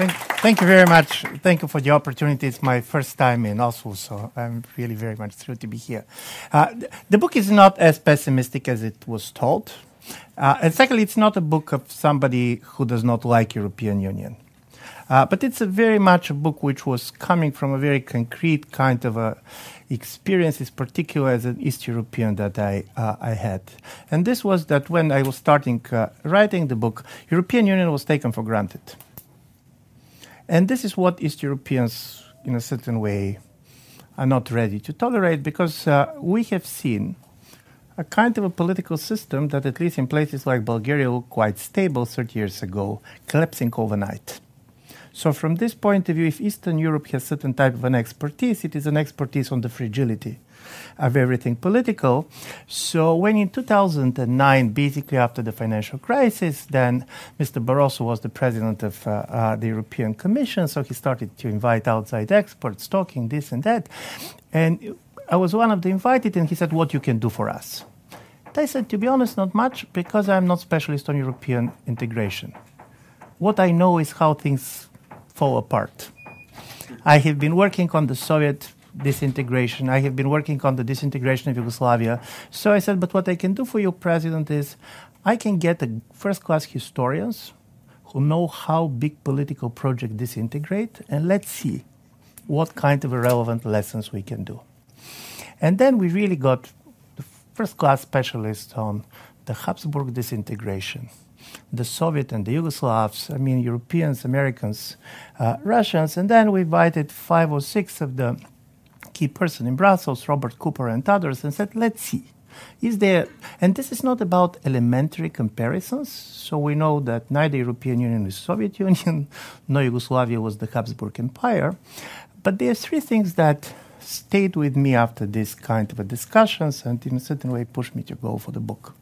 Thank, thank you very much. Thank you for the opportunity. It's my first time in Oslo, so I'm really very much thrilled to be here. Uh, the book is not as pessimistic as it was told. Uh, and secondly, it's not a book of somebody who does not like European Union. Uh, but it's a very much a book which was coming from a very concrete kind of a experiences, particularly as an East European that I, uh, I had. And this was that when I was starting uh, writing the book, European Union was taken for granted. And this is what East Europeans, in a certain way, are not ready to tolerate because uh, we have seen a kind of a political system that, at least in places like Bulgaria, looked quite stable 30 years ago, collapsing overnight. So, from this point of view, if Eastern Europe has certain type of an expertise, it is an expertise on the fragility of everything political. So when in 2009, basically after the financial crisis, then Mr. Barroso was the president of uh, uh, the European Commission, so he started to invite outside experts, talking this and that. And I was one of the invited, and he said, "What you can do for us?" I said, "To be honest, not much, because I'm not specialist on European integration. What I know is how things fall apart." I have been working on the Soviet disintegration. I have been working on the disintegration of Yugoslavia. So I said, but what I can do for you, President, is I can get first class historians who know how big political projects disintegrate, and let's see what kind of relevant lessons we can do. And then we really got the first class specialists on the Habsburg disintegration, the Soviet and the Yugoslavs, I mean, Europeans, Americans, uh, Russians, and then we invited five or six of the key person in Brussels, Robert Cooper and others, and said, let's see. Is there, and this is not about elementary comparisons. So we know that neither European Union is Soviet Union, nor Yugoslavia was the Habsburg Empire. But there are three things that stayed with me after this kind of a discussions and in a certain way pushed me to go for the book.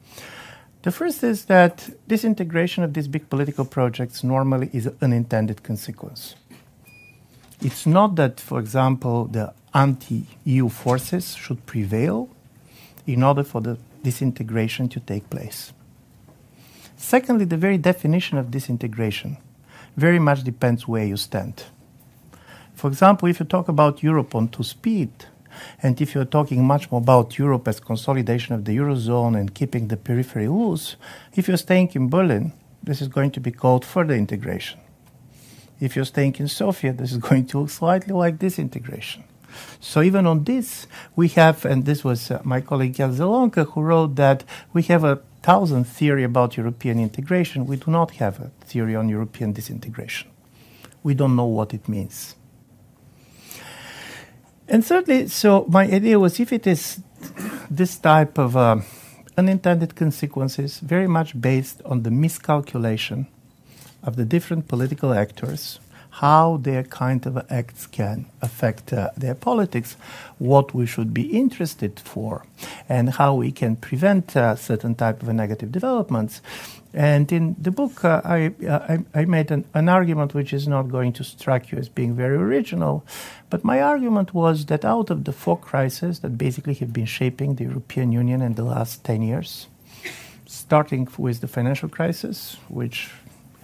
The first is that this integration of these big political projects normally is an unintended consequence. It's not that, for example, the anti EU forces should prevail in order for the disintegration to take place. Secondly, the very definition of disintegration very much depends where you stand. For example, if you talk about Europe on two speed, and if you're talking much more about Europe as consolidation of the Eurozone and keeping the periphery loose, if you're staying in Berlin, this is going to be called further integration. If you're staying in Sofia, this is going to look slightly like disintegration. So even on this, we have, and this was uh, my colleague Jan Zielonka who wrote that we have a thousand theory about European integration. We do not have a theory on European disintegration. We don't know what it means. And thirdly, so my idea was if it is this type of uh, unintended consequences, very much based on the miscalculation of the different political actors how their kind of acts can affect uh, their politics, what we should be interested for, and how we can prevent uh, certain type of negative developments. And in the book, uh, I, uh, I, I, made an, an, argument which is not going to strike you as being very original, but my argument was that out of the four crises that basically have been shaping the European Union in the last 10 years, starting with the financial crisis, which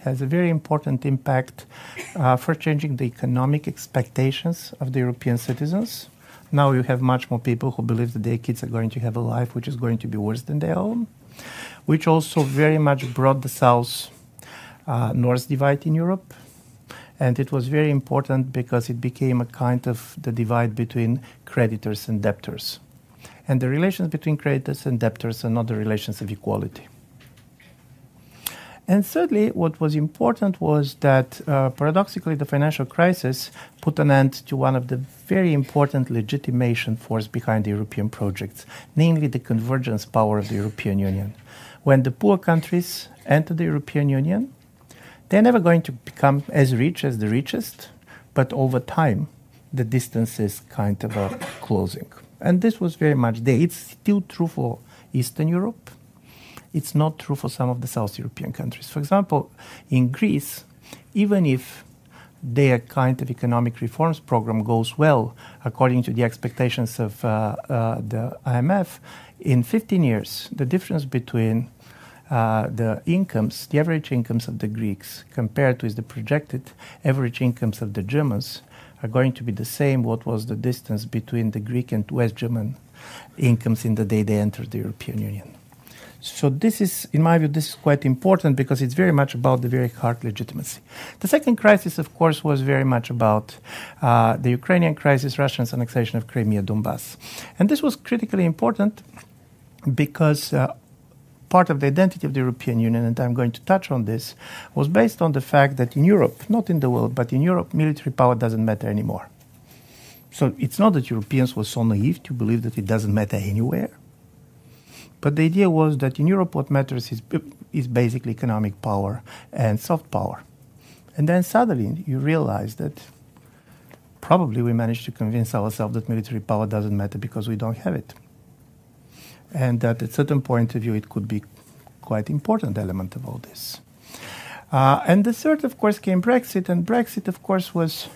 has a very important impact uh, for changing the economic expectations of the European citizens. Now you have much more people who believe that their kids are going to have a life which is going to be worse than their own, which also very much brought the South uh, North divide in Europe. And it was very important because it became a kind of the divide between creditors and debtors. And the relations between creditors and debtors are not the relations of equality. And thirdly, what was important was that uh, paradoxically, the financial crisis put an end to one of the very important legitimation force behind the European projects, namely the convergence power of the European Union. When the poor countries enter the European Union, they're never going to become as rich as the richest, but over time, the distance is kind of uh, closing. And this was very much there. It's still true for Eastern Europe it's not true for some of the South European countries. For example, in Greece, even if their kind of economic reforms program goes well, according to the expectations of uh, uh, the IMF, in 15 years, the difference between uh, the incomes, the average incomes of the Greeks compared with the projected average incomes of the Germans are going to be the same what was the distance between the Greek and West German incomes in the day they entered the European Union. So this is, in my view, this is quite important because it's very much about the very hard legitimacy. The second crisis, of course, was very much about uh, the Ukrainian crisis, Russia's annexation of Crimea, Donbass. And this was critically important because uh, part of the identity of the European Union, and I'm going to touch on this, was based on the fact that in Europe, not in the world, but in Europe, military power doesn't matter anymore. So it's not that Europeans were so naive to believe that it doesn't matter anywhere. But the idea was that in Europe, what matters is, is basically economic power and soft power. And then suddenly you realize that probably we managed to convince ourselves that military power doesn't matter because we don't have it. And that at a certain point of view, it could be quite important element of all this. Uh, and the third, of course, came Brexit. And Brexit, of course, was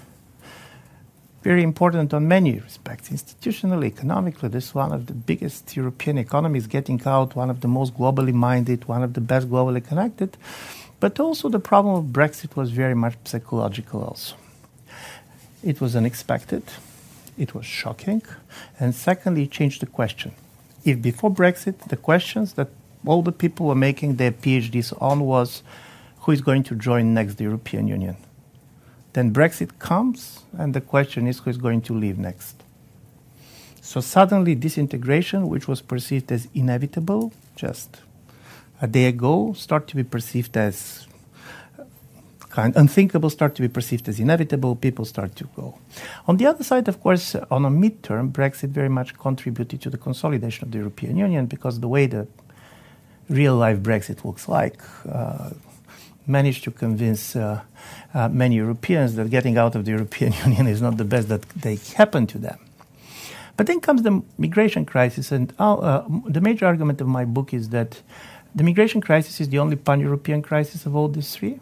very important on many respects. Institutionally, economically, this is one of the biggest European economies getting out, one of the most globally minded, one of the best globally connected. But also the problem of Brexit was very much psychological also. It was unexpected, it was shocking, and secondly, it changed the question. If before Brexit, the questions that all the people were making their PhDs on was who is going to join next the European Union? Then Brexit comes, and the question is who is going to leave next. So suddenly, disintegration, which was perceived as inevitable just a day ago, start to be perceived as kind unthinkable, start to be perceived as inevitable. People start to go. On the other side, of course, on a midterm, Brexit very much contributed to the consolidation of the European Union because the way the real life Brexit looks like. Uh, managed to convince uh, uh, many Europeans that getting out of the European Union is not the best that they happen to them. But then comes the migration crisis, and uh, the major argument of my book is that the migration crisis is the only pan European crisis of all these three.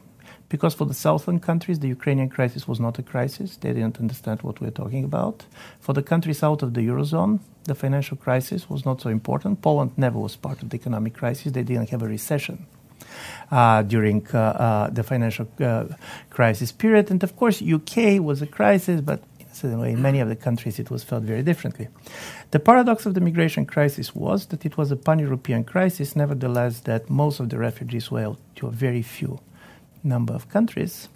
Because for the southern countries, the Ukrainian crisis was not a crisis. They didn't understand what we we're talking about. For the countries out of the Eurozone, the financial crisis was not so important. Poland never was part of the economic crisis. They didn't have a recession uh, during uh, uh, the financial crisis period. And of course, UK was a crisis, but in many of the countries it was felt very differently. The paradox of the migration crisis was that it was a pan European crisis, nevertheless, that most of the refugees were to a very few number of countries.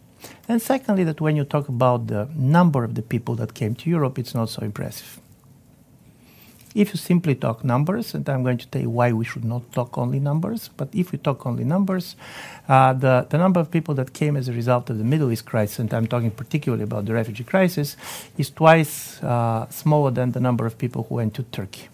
And secondly, that when you talk about the number of the people that came to Europe, it's not so impressive. If you simply talk numbers, and I'm going to tell you why we should not talk only numbers, but if we talk only numbers, uh, the, the number of people that came as a result of the Middle East crisis, and I'm talking particularly about the refugee crisis, is twice uh, smaller than the number of people who went to Turkey.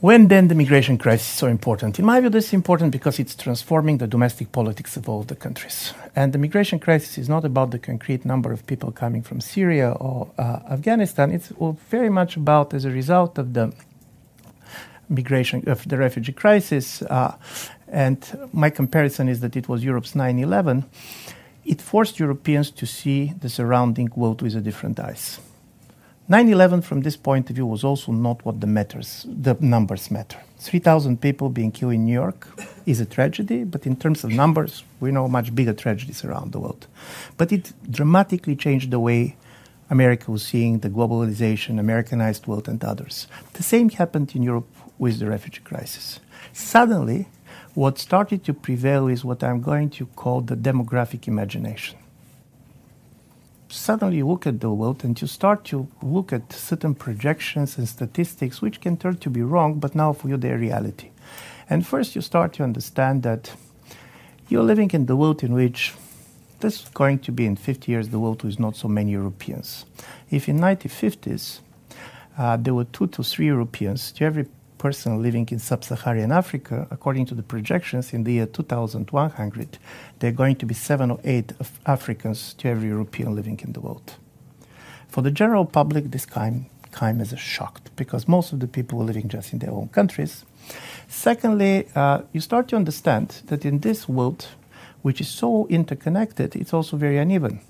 When then the migration crisis is so important? In my view, this is important because it's transforming the domestic politics of all the countries. And the migration crisis is not about the concrete number of people coming from Syria or uh, Afghanistan. It's very much about, as a result of the migration of the refugee crisis, uh, and my comparison is that it was Europe's 9 11, it forced Europeans to see the surrounding world with a different eyes. 9/11, from this point of view, was also not what the matters. The numbers matter. 3,000 people being killed in New York is a tragedy, but in terms of numbers, we know much bigger tragedies around the world. But it dramatically changed the way America was seeing the globalization, Americanized world, and others. The same happened in Europe with the refugee crisis. Suddenly, what started to prevail is what I'm going to call the demographic imagination suddenly look at the world and you start to look at certain projections and statistics which can turn to be wrong, but now for you they're reality. And first you start to understand that you're living in the world in which this is going to be in 50 years the world with not so many Europeans. If in 1950s uh, there were two to three Europeans to every person living in sub-Saharan Africa, according to the projections in the year 2100, there are going to be seven or eight Africans to every European living in the world. For the general public, this came, came as a shock because most of the people were living just in their own countries. Secondly, uh, you start to understand that in this world, which is so interconnected, it's also very uneven.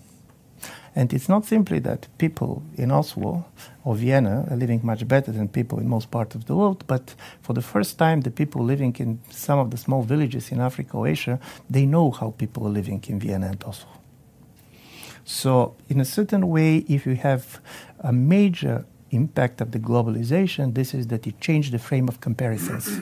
And it's not simply that people in Oslo or Vienna are living much better than people in most parts of the world, but for the first time, the people living in some of the small villages in Africa or Asia, they know how people are living in Vienna and Oslo. So, in a certain way, if you have a major impact of the globalization, this is that it changed the frame of comparisons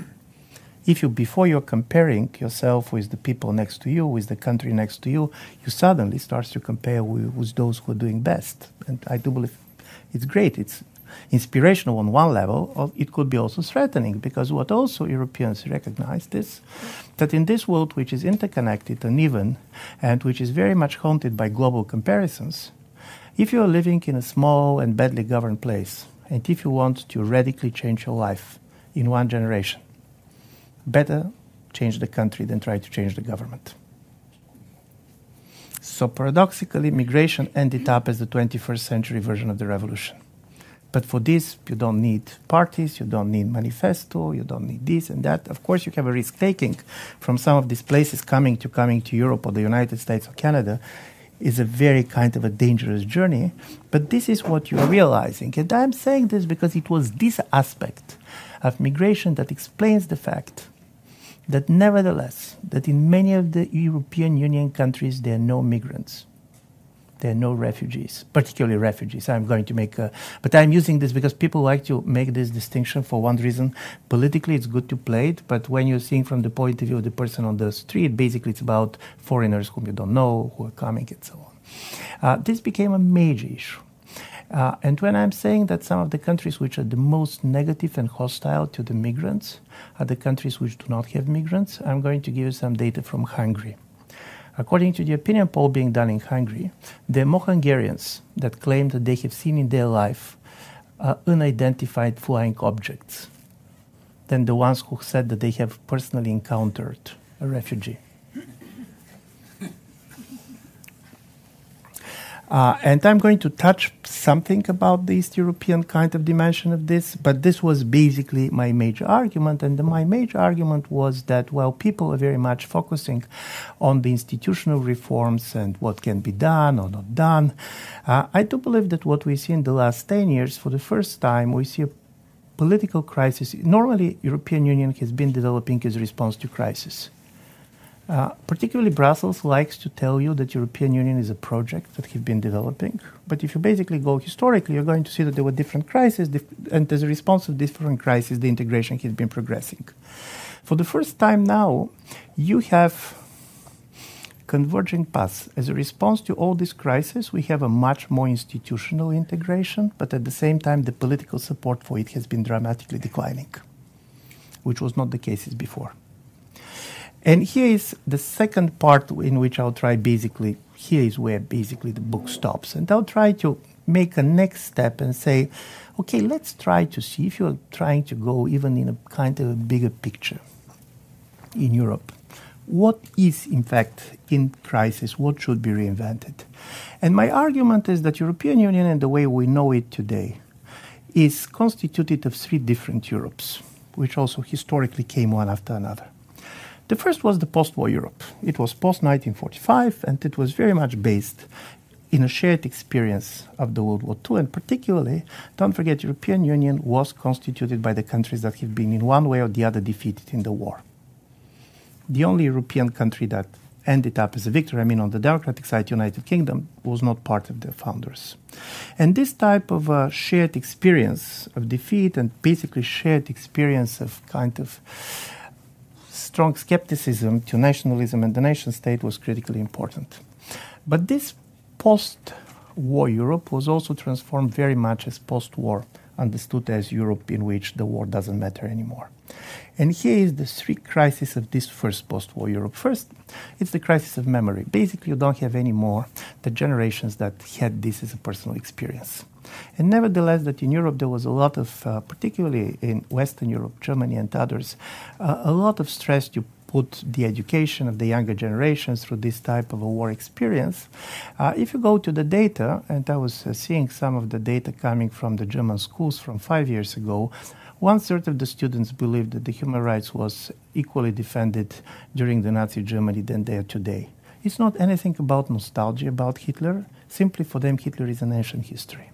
if you before you're comparing yourself with the people next to you with the country next to you you suddenly start to compare with, with those who are doing best. And i do believe it's great. It's inspirational on one level it could be also threatening because what also europeans recognized is that in this world which is interconnected uneven and which is very much haunted by global comparisons if you are living in a small and badly governed place and if you want to radically change your life in one generation better change the country than try to change the government. So paradoxically, migration ended up as the 21st century version of the revolution. But for this, you don't need parties, you don't need manifesto, you don't need this and that. Of course, you have a risk taking from some of these places coming to coming to Europe or the United States or Canada is a very kind of a dangerous journey. But this is what you're realizing. And I'm saying this because it was this aspect of migration that explains the fact that nevertheless, that in many of the European Union countries there are no migrants. There are no refugees, particularly refugees. I'm going to make a, but I'm using this because people like to make this distinction for one reason. Politically, it's good to play it, but when you're seeing from the point of view of the person on the street, basically it's about foreigners whom you don't know, who are coming, and so on. Uh, this became a major issue. Uh, and when I'm saying that some of the countries which are the most negative and hostile to the migrants are the countries which do not have migrants, I'm going to give you some data from Hungary. According to the opinion poll being done in Hungary, there are more Hungarians that claim that they have seen in their life uh, unidentified flying objects than the ones who said that they have personally encountered a refugee. Uh, and I'm going to touch something about the East European kind of dimension of this, but this was basically my major argument. And my major argument was that while people are very much focusing on the institutional reforms and what can be done or not done, uh, I do believe that what we see in the last 10 years, for the first time, we see a political crisis. Normally, European Union has been developing its response to crisis. Uh, particularly, Brussels likes to tell you that European Union is a project that he's been developing. But if you basically go historically, you're going to see that there were different crises, dif- and as a response to different crises, the integration has been progressing. For the first time now, you have converging paths. As a response to all these crises, we have a much more institutional integration, but at the same time, the political support for it has been dramatically declining, which was not the case before. And here is the second part in which I'll try basically, here is where basically the book stops. And I'll try to make a next step and say, okay, let's try to see if you're trying to go even in a kind of a bigger picture in Europe. What is, in fact, in crisis? What should be reinvented? And my argument is that European Union and the way we know it today is constituted of three different Europes, which also historically came one after another. The first was the post war Europe. It was post 1945, and it was very much based in a shared experience of the World War II. And particularly, don't forget, European Union was constituted by the countries that have been in one way or the other defeated in the war. The only European country that ended up as a victor, I mean, on the democratic side, United Kingdom, was not part of the founders. And this type of uh, shared experience of defeat and basically shared experience of kind of strong skepticism to nationalism and the nation state was critically important. But this post war Europe was also transformed very much as post war, understood as Europe in which the war doesn't matter anymore. And here is the three crises of this first post war Europe. First, it's the crisis of memory. Basically, you don't have any more the generations that had this as a personal experience. And nevertheless, that in Europe there was a lot of, uh, particularly in Western Europe, Germany and others, uh, a lot of stress to put the education of the younger generations through this type of a war experience. Uh, if you go to the data, and I was uh, seeing some of the data coming from the German schools from five years ago, one third of the students believed that the human rights was equally defended during the Nazi Germany than they are today. It's not anything about nostalgia about Hitler. Simply for them, Hitler is an ancient history.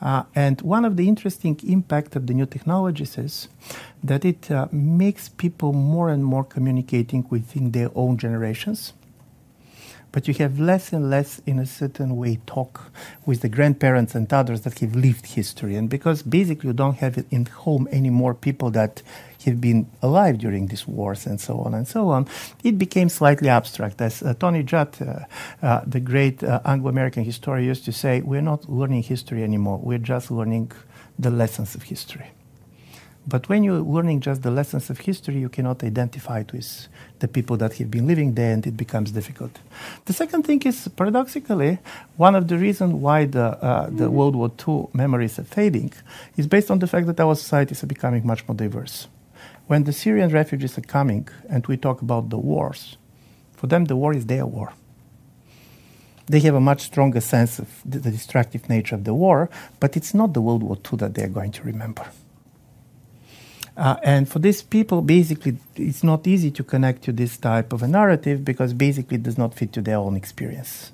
Uh, and one of the interesting impact of the new technologies is that it uh, makes people more and more communicating within their own generations but you have less and less, in a certain way, talk with the grandparents and others that have lived history. And because basically you don't have it in home anymore people that have been alive during these wars and so on and so on, it became slightly abstract. As uh, Tony Judt, uh, uh, the great uh, Anglo American historian, used to say, we're not learning history anymore, we're just learning the lessons of history. But when you're learning just the lessons of history, you cannot identify it with the people that have been living there, and it becomes difficult. The second thing is, paradoxically, one of the reasons why the, uh, the World War II memories are fading is based on the fact that our societies are becoming much more diverse. When the Syrian refugees are coming and we talk about the wars, for them the war is their war. They have a much stronger sense of the, destructive nature of the war, but it's not the World War II that they're going to remember. Uh, and for these people, basically, it's not easy to connect to this type of a narrative because basically it does not fit to their own experience.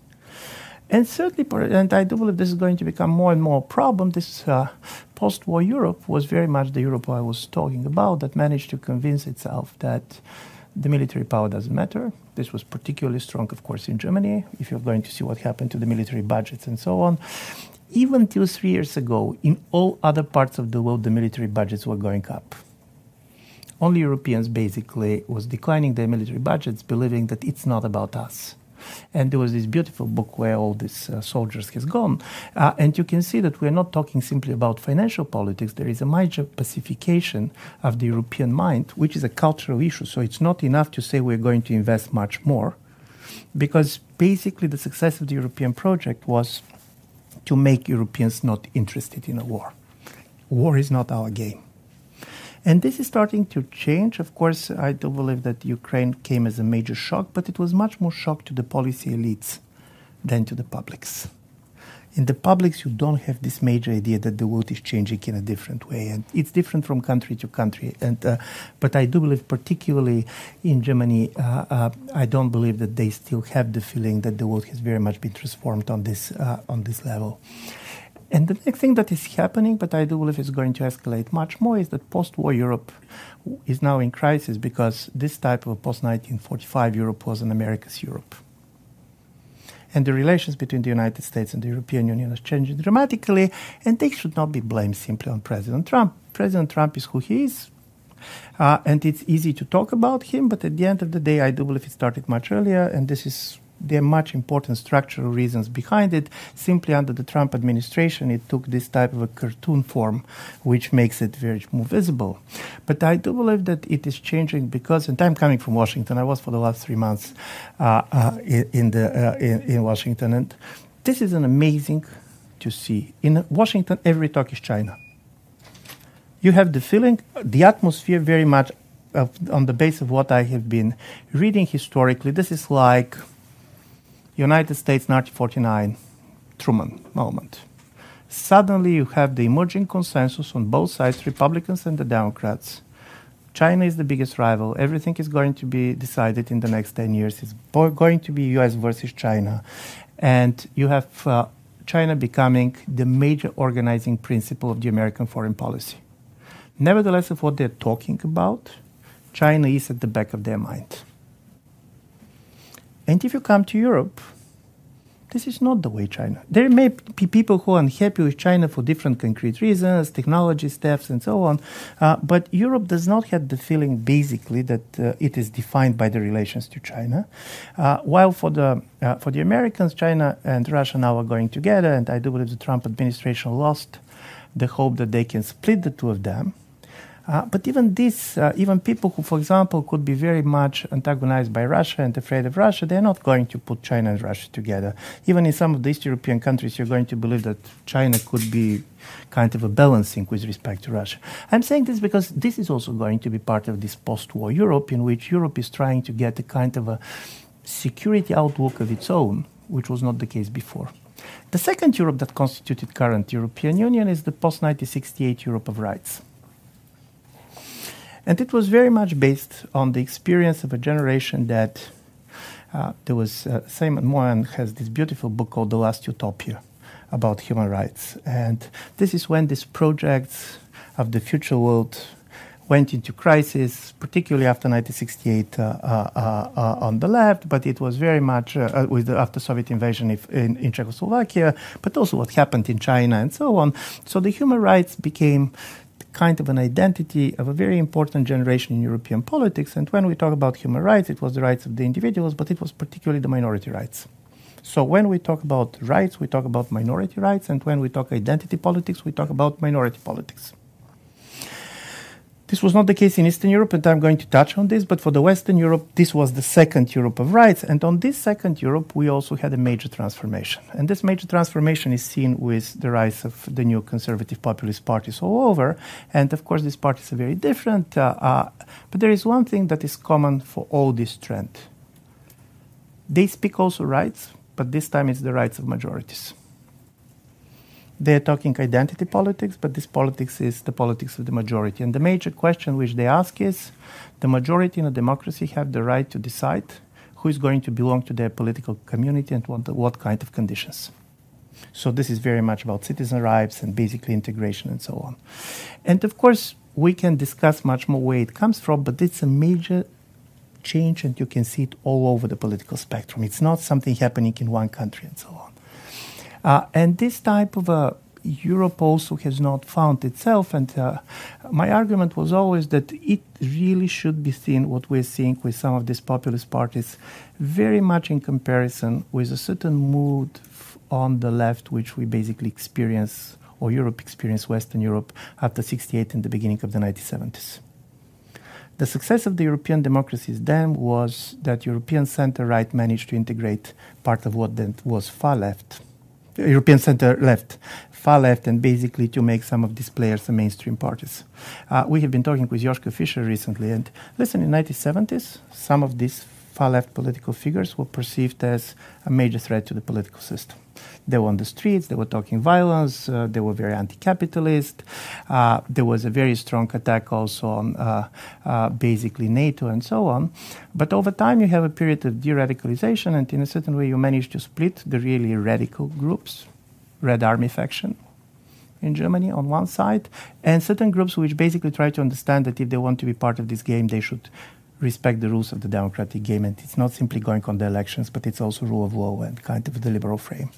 And certainly, and I do believe this is going to become more and more a problem. This uh, post war Europe was very much the Europe I was talking about that managed to convince itself that the military power doesn't matter. This was particularly strong, of course, in Germany, if you're going to see what happened to the military budgets and so on. Even two, three years ago, in all other parts of the world, the military budgets were going up only Europeans basically was declining their military budgets, believing that it's not about us. And there was this beautiful book where all these uh, soldiers has gone, uh, and you can see that we're not talking simply about financial politics. There is a major pacification of the European mind, which is a cultural issue. So it's not enough to say we're going to invest much more, because basically the success of the European project was to make Europeans not interested in a war. War is not our game. And this is starting to change. Of course, I do believe that Ukraine came as a major shock, but it was much more shock to the policy elites than to the publics. In the publics, you don't have this major idea that the world is changing in a different way, and it's different from country to country. And uh, but I do believe, particularly in Germany, uh, uh, I don't believe that they still have the feeling that the world has very much been transformed on this uh, on this level. And the next thing that is happening, but I do believe is going to escalate much more, is that post war Europe is now in crisis because this type of post 1945 Europe was an America's Europe. And the relations between the United States and the European Union has changed dramatically, and they should not be blamed simply on President Trump. President Trump is who he is, uh, and it's easy to talk about him, but at the end of the day, I do believe it started much earlier, and this is there are much important structural reasons behind it. Simply under the Trump administration, it took this type of a cartoon form, which makes it very more visible. But I do believe that it is changing because, and I'm coming from Washington. I was for the last three months uh, uh, in, the uh, in, in Washington, and this is an amazing to see. In Washington, every talk is China. You have the feeling, the atmosphere very much of, on the base of what I have been reading historically. This is like United States 1949 Truman moment. Suddenly, you have the emerging consensus on both sides, Republicans and the Democrats. China is the biggest rival. Everything is going to be decided in the next 10 years. It's going to be US versus China. And you have uh, China becoming the major organizing principle of the American foreign policy. Nevertheless, of what they're talking about, China is at the back of their mind. And if you come to Europe, this is not the way China. There may be people who are unhappy with China for different concrete reasons, technology steps, and so on. Uh, but Europe does not have the feeling, basically, that uh, it is defined by the relations to China. Uh, while for the uh, for the Americans, China and Russia now are going together, and I do believe the Trump administration lost the hope that they can split the two of them. Uh, but even this, uh, even people who, for example, could be very much antagonized by Russia and afraid of Russia, they're not going to put China and Russia together. Even in some of the East European countries, you're going to believe that China could be kind of a balancing with respect to Russia. I'm saying this because this is also going to be part of this post-war Europe, in which Europe is trying to get a kind of a security outlook of its own, which was not the case before. The second Europe that constituted current European Union is the post-1968 Europe of rights. And it was very much based on the experience of a generation that Uh, there was uh, Simon Moyn has this beautiful book called The Last Utopia about human rights, and this is when these projects of the future world went into crisis, particularly after 1968 uh, uh, uh, on the left, but it was very much uh, with the after Soviet invasion in, in, Czechoslovakia, but also what happened in China and so on. So the human rights became kind of an identity of a very important generation in European politics. And when we talk about human rights, it was the rights of the individuals, but it was particularly the minority rights. So when we talk about rights, we talk about minority rights, and when we talk identity politics, we talk about minority politics. This was not the case in Eastern Europe, and I'm going to touch on this, but for the Western Europe, this was the second Europe of rights. And on this second Europe, we also had a major transformation. And this major transformation is seen with the rise of the new conservative populist parties all over. And of course, these parties are very different. Uh, uh, but there is one thing that is common for all this trend. They speak also rights, but this time it's the rights of majorities. They're talking identity politics, but this politics is the politics of the majority. And the major question which they ask is the majority in a democracy have the right to decide who is going to belong to their political community and what, what kind of conditions. So this is very much about citizen rights and basically integration and so on. And of course, we can discuss much more where it comes from, but it's a major change and you can see it all over the political spectrum. It's not something happening in one country and so on. Uh, and this type of a Europe also has not found itself. And uh, my argument was always that it really should be seen what we're seeing with some of these populist parties, very much in comparison with a certain mood on the left, which we basically experience, or Europe experienced, Western Europe, after 68 and the beginning of the 1970s. The success of the European democracies then was that European center right managed to integrate part of what then was far left European center left, far left, and basically to make some of these players the mainstream parties. Uh, we have been talking with Joschka Fischer recently, and listen, in the 1970s, some of these far left political figures were perceived as a major threat to the political system. They were on the streets, they were talking violence, uh, they were very anti capitalist. Uh, there was a very strong attack also on uh, uh, basically NATO and so on. But over time, you have a period of de radicalization, and in a certain way, you manage to split the really radical groups, Red Army faction, in Germany on one side, and certain groups which basically try to understand that if they want to be part of this game, they should respect the rules of the democratic game. And it's not simply going on the elections, but it's also rule of law and kind of the liberal frame.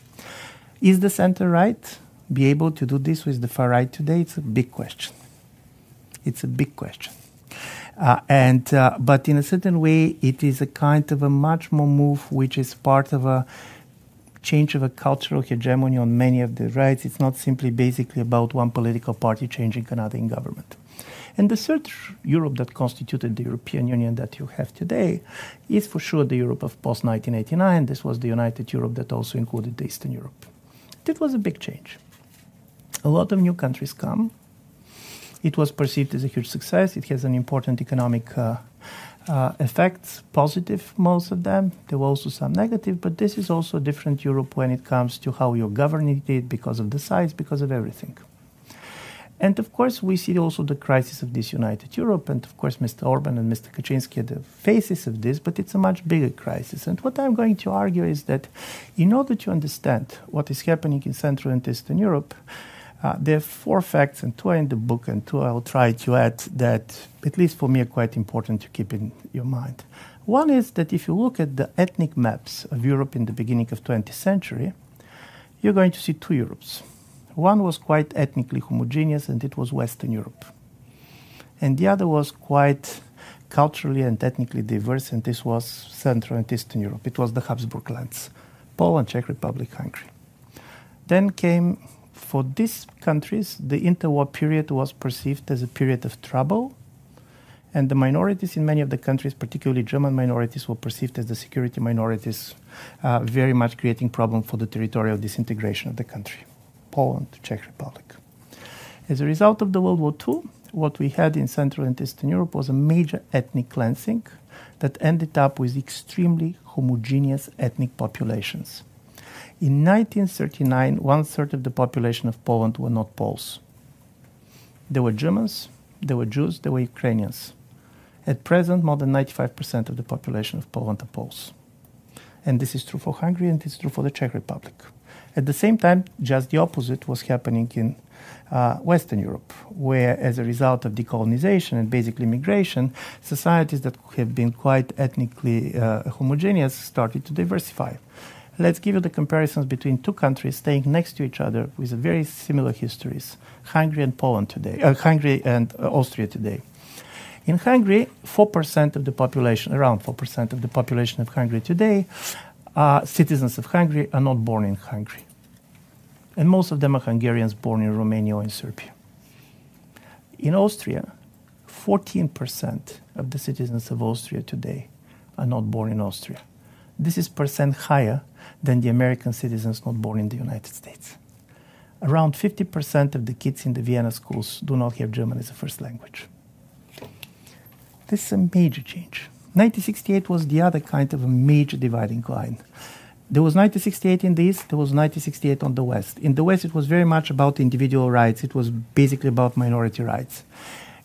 Is the center right? Be able to do this with the far right today? It's a big question. It's a big question. Uh, and uh, but in a certain way, it is a kind of a much more move, which is part of a change of a cultural hegemony on many of the rights. It's not simply basically about one political party changing another in government. And the third Europe that constituted the European Union that you have today is for sure the Europe of post 1989. This was the United Europe that also included the Eastern Europe. It was a big change. A lot of new countries come. It was perceived as a huge success. It has an important economic uh, uh, positive, most of them. There were also some negative, but this is also a different Europe when it comes to how you're governing it because of the size, because of everything. And of course, we see also the crisis of this united Europe. And of course, Mr. Orban and Mr. Kaczynski are the faces of this, but it's a much bigger crisis. And what I'm going to argue is that in order to understand what is happening in Central and Eastern Europe, uh, there are four facts, and two are in the book, and two I'll try to add that, at least for me, are quite important to keep in your mind. One is that if you look at the ethnic maps of Europe in the beginning of 20th century, you're going to see two Europes. One was quite ethnically homogeneous, and it was Western Europe. And the other was quite culturally and ethnically diverse, and this was Central and Eastern Europe. It was the Habsburg lands Poland, Czech Republic, Hungary. Then came, for these countries, the interwar period was perceived as a period of trouble, and the minorities in many of the countries, particularly German minorities, were perceived as the security minorities, uh, very much creating problem for the territorial disintegration of the country. Poland, Czech Republic. As a result of the World War II, what we had in Central and Eastern Europe was a major ethnic cleansing that ended up with extremely homogeneous ethnic populations. In 1939, one third of the population of Poland were not Poles. There were Germans, there were Jews, there were Ukrainians. At present, more than 95% of the population of Poland are Poles. And this is true for Hungary and is true for the Czech Republic. At the same time, just the opposite was happening in uh, Western Europe, where, as a result of decolonization and basically migration, societies that have been quite ethnically uh, homogeneous started to diversify. Let's give you the comparisons between two countries staying next to each other with very similar histories: Hungary and Poland today, uh, Hungary and uh, Austria today. In Hungary, 4% of the population, around 4% of the population of Hungary today, uh, citizens of Hungary are not born in Hungary. And most of them are Hungarians born in Romania or in Serbia. In Austria, 14% of the citizens of Austria today are not born in Austria. This is percent higher than the American citizens not born in the United States. Around 50% of the kids in the Vienna schools do not have German as a first language. This is a major change. 1968 was the other kind of a major dividing line. There was 1968 in the East, there was 1968 on the West. In the West, it was very much about individual rights, it was basically about minority rights.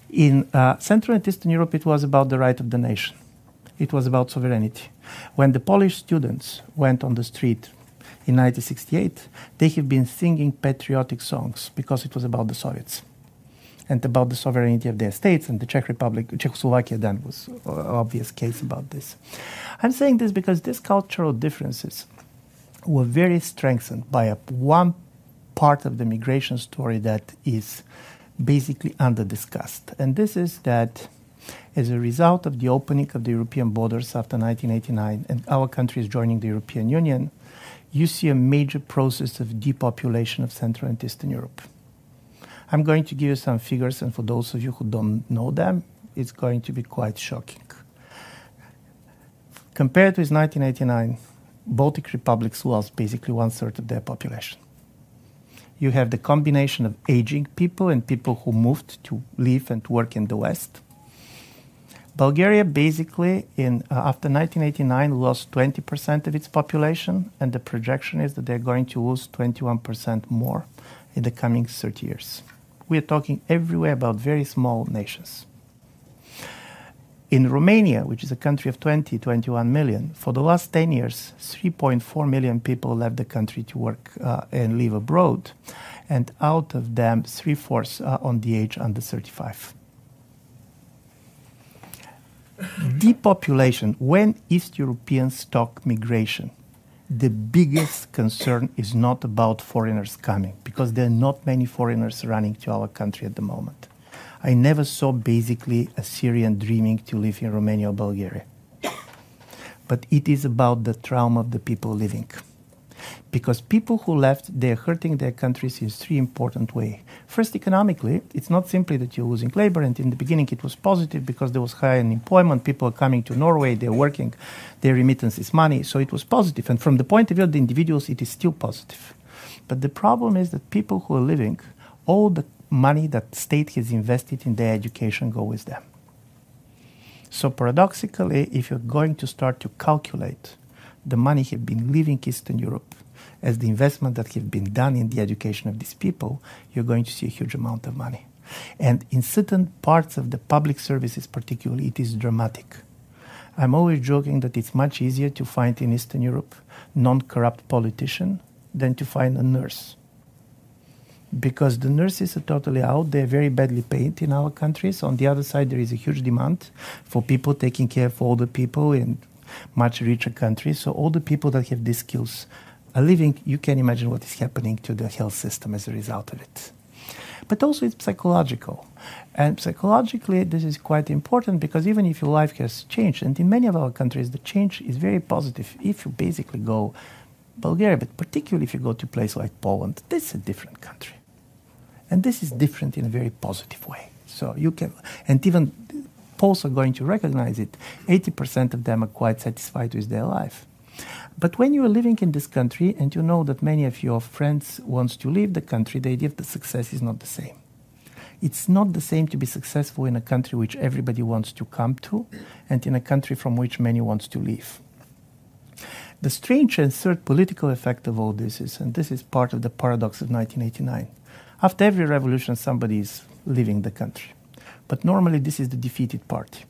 In uh, Central and Eastern Europe, it was about the right of the nation, it was about sovereignty. When the Polish students went on the street in 1968, they have been singing patriotic songs because it was about the Soviets and about the sovereignty of their states. And the Czech Republic, Czechoslovakia, then was an obvious case about this. I'm saying this because these cultural differences were very strengthened by a, one part of the migration story that is basically under discussed, and this is that as a result of the opening of the European borders after 1989 and our country is joining the European Union, you see a major process of depopulation of Central and Eastern Europe. I'm going to give you some figures, and for those of you who don't know them, it's going to be quite shocking. Compared with 1989, Baltic republics lost basically one third of their population. You have the combination of aging people and people who moved to live and work in the West. Bulgaria basically, in, uh, after 1989, lost 20% of its population, and the projection is that they're going to lose 21% more in the coming 30 years. We are talking everywhere about very small nations. In Romania, which is a country of 20, 21 million, for the last 10 years, 3.4 million people left the country to work uh, and live abroad, and out of them, three fourths are on the age under 35. Depopulation, when East Europeans talk migration, the biggest concern is not about foreigners coming because there are not many foreigners running to our country at the moment. I never saw basically a Syrian dreaming to live in Romania or Bulgaria. But it is about the trauma of the people living because people who left they're hurting their countries in three important ways first economically it's not simply that you're losing labor and in the beginning it was positive because there was high unemployment people are coming to norway they're working their remittance is money so it was positive. and from the point of view of the individuals it is still positive. But the problem is that people who are living all the money that state has invested in their education go with them. So paradoxically if you're going to start to calculate the money have been leaving Eastern Europe as the investment that have been done in the education of these people, you're going to see a huge amount of money. And in certain parts of the public services, particularly, it is dramatic. I'm always joking that it's much easier to find in Eastern Europe non-corrupt politician than to find a nurse. Because the nurses are totally out, they're very badly paid in our countries. On the other side, there is a huge demand for people taking care of older people in much richer countries. So all the people that have these skills are living, you can imagine what is happening to the health system as a result of it. But also it's psychological. And psychologically, this is quite important because even if your life has changed, and in many of our countries, the change is very positive. If you basically go Bulgaria, but particularly if you go to a place like Poland, this is a different country. And this is different in a very positive way. So you can, and even Are going to recognize it. 80% of them are quite satisfied with their life. But when you are living in this country and you know that many of your friends wants to leave the country, the idea of the success is not the same. It's not the same to be successful in a country which everybody wants to come to and in a country from which many wants to leave. The strange and third political effect of all this is, and this is part of the paradox of 1989, after every revolution somebody is leaving the country. But normally this is the defeated party.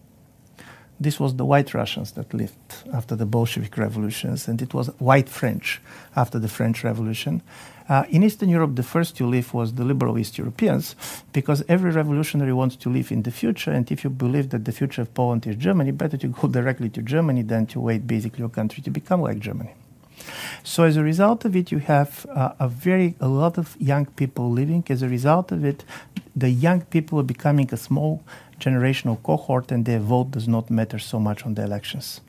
this was the white Russians that lived after the Bolshevik revolutions, and it was white French after the French Revolution. Uh, in Eastern Europe, the first to live was the liberal East Europeans, because every revolutionary wants to live in the future, and if you believe that the future of Poland is Germany, better to go directly to Germany than to wait basically your country to become like Germany. So as a result of it, you have uh, a very a lot of young people living. As a result of it, the young people are becoming a small generational cohort and their vote does not matter so much on the elections.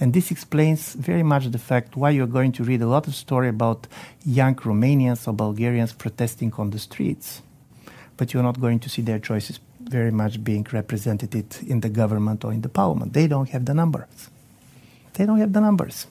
And this explains very much the fact why you're going to read a lot of story about young Romanians or Bulgarians protesting on the streets, but you're not going to see their choices very much being represented in the government or in the parliament. They don't have the numbers. They don't have the numbers.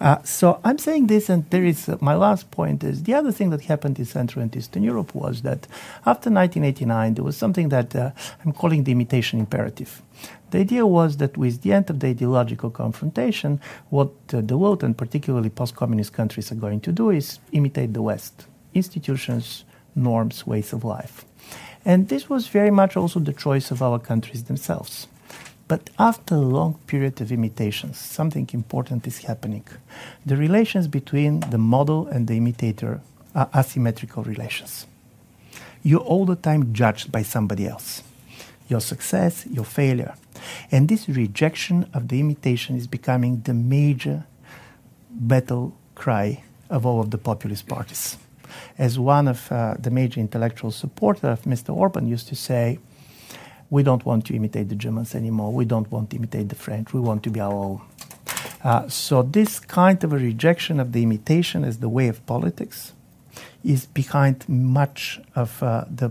Uh, so I'm saying this, and there is uh, my last point is the other thing that happened in Central and Eastern Europe was that after 1989 there was something that uh, I'm calling the imitation imperative. The idea was that with the end of the ideological confrontation, what uh, the world and particularly post-communist countries are going to do is imitate the West, institutions, norms, ways of life. And this was very much also the choice of our countries themselves. But after a long period of imitations, something important is happening. The relations between the model and the imitator are asymmetrical relations. You're all the time judged by somebody else. Your success, your failure. And this rejection of the imitation is becoming the major battle cry of all of the populist parties. As one of uh, the major intellectual supporters of Mr. Orban used to say, we don't want to imitate the Germans anymore. We don't want to imitate the French. We want to be our own. Uh, so this kind of a rejection of the imitation as the way of politics is behind much of uh, the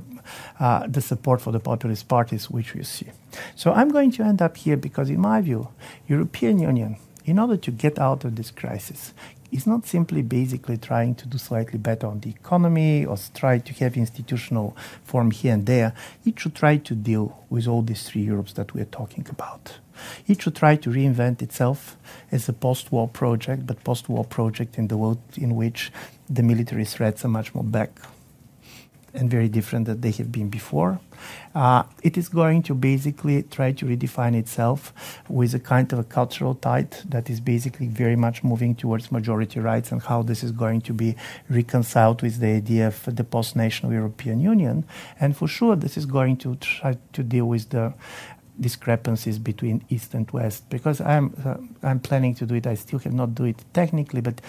uh, the support for the populist parties which we see. So I'm going to end up here because, in my view, European Union, in order to get out of this crisis, is not simply basically trying to do slightly better on the economy or try to have institutional form here and there. It should try to deal with all these three Europes that we are talking about. It should try to reinvent itself as a post-war project, but post-war project in the world in which the military threats are much more back and very different than they have been before. Uh, it is going to basically try to redefine itself with a kind of a cultural tide that is basically very much moving towards majority rights and how this is going to be reconciled with the idea of the post-national European Union. And for sure, this is going to try to deal with the discrepancies between East and West because I'm uh, I'm planning to do it. I still have not do it technically, but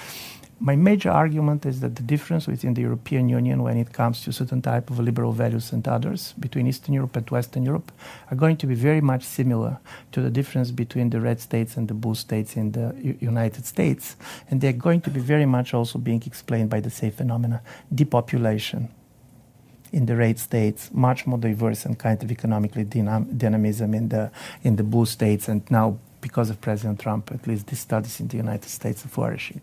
my major argument is that the difference within the European Union when it comes to certain type of liberal values and others between Eastern Europe and Western Europe are going to be very much similar to the difference between the red states and the blue states in the U- United States. And they're going to be very much also being explained by the same phenomena, depopulation, in the red states, much more diverse and kind of economically dynam- dynamism in the in the blue states, and now because of President Trump, at least these studies in the United States are flourishing.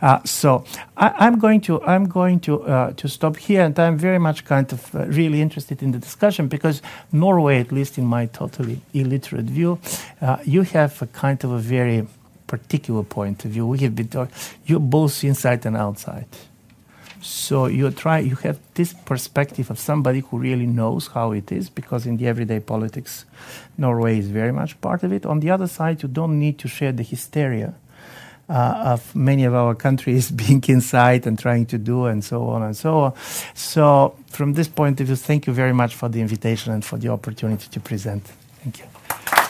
Uh, so I, am going to I'm going to uh, to stop here, and I'm very much kind of uh, really interested in the discussion because Norway, at least in my totally illiterate view, uh, you have a kind of a very particular point of view. We have been talking, you're both inside and outside. So you try, you have this perspective of somebody who really knows how it is, because in the everyday politics, Norway is very much part of it. On the other side, you don't need to share the hysteria uh, of many of our countries being inside and trying to do and so on and so on. So from this point of view, thank you very much for the invitation and for the opportunity to present. Thank you.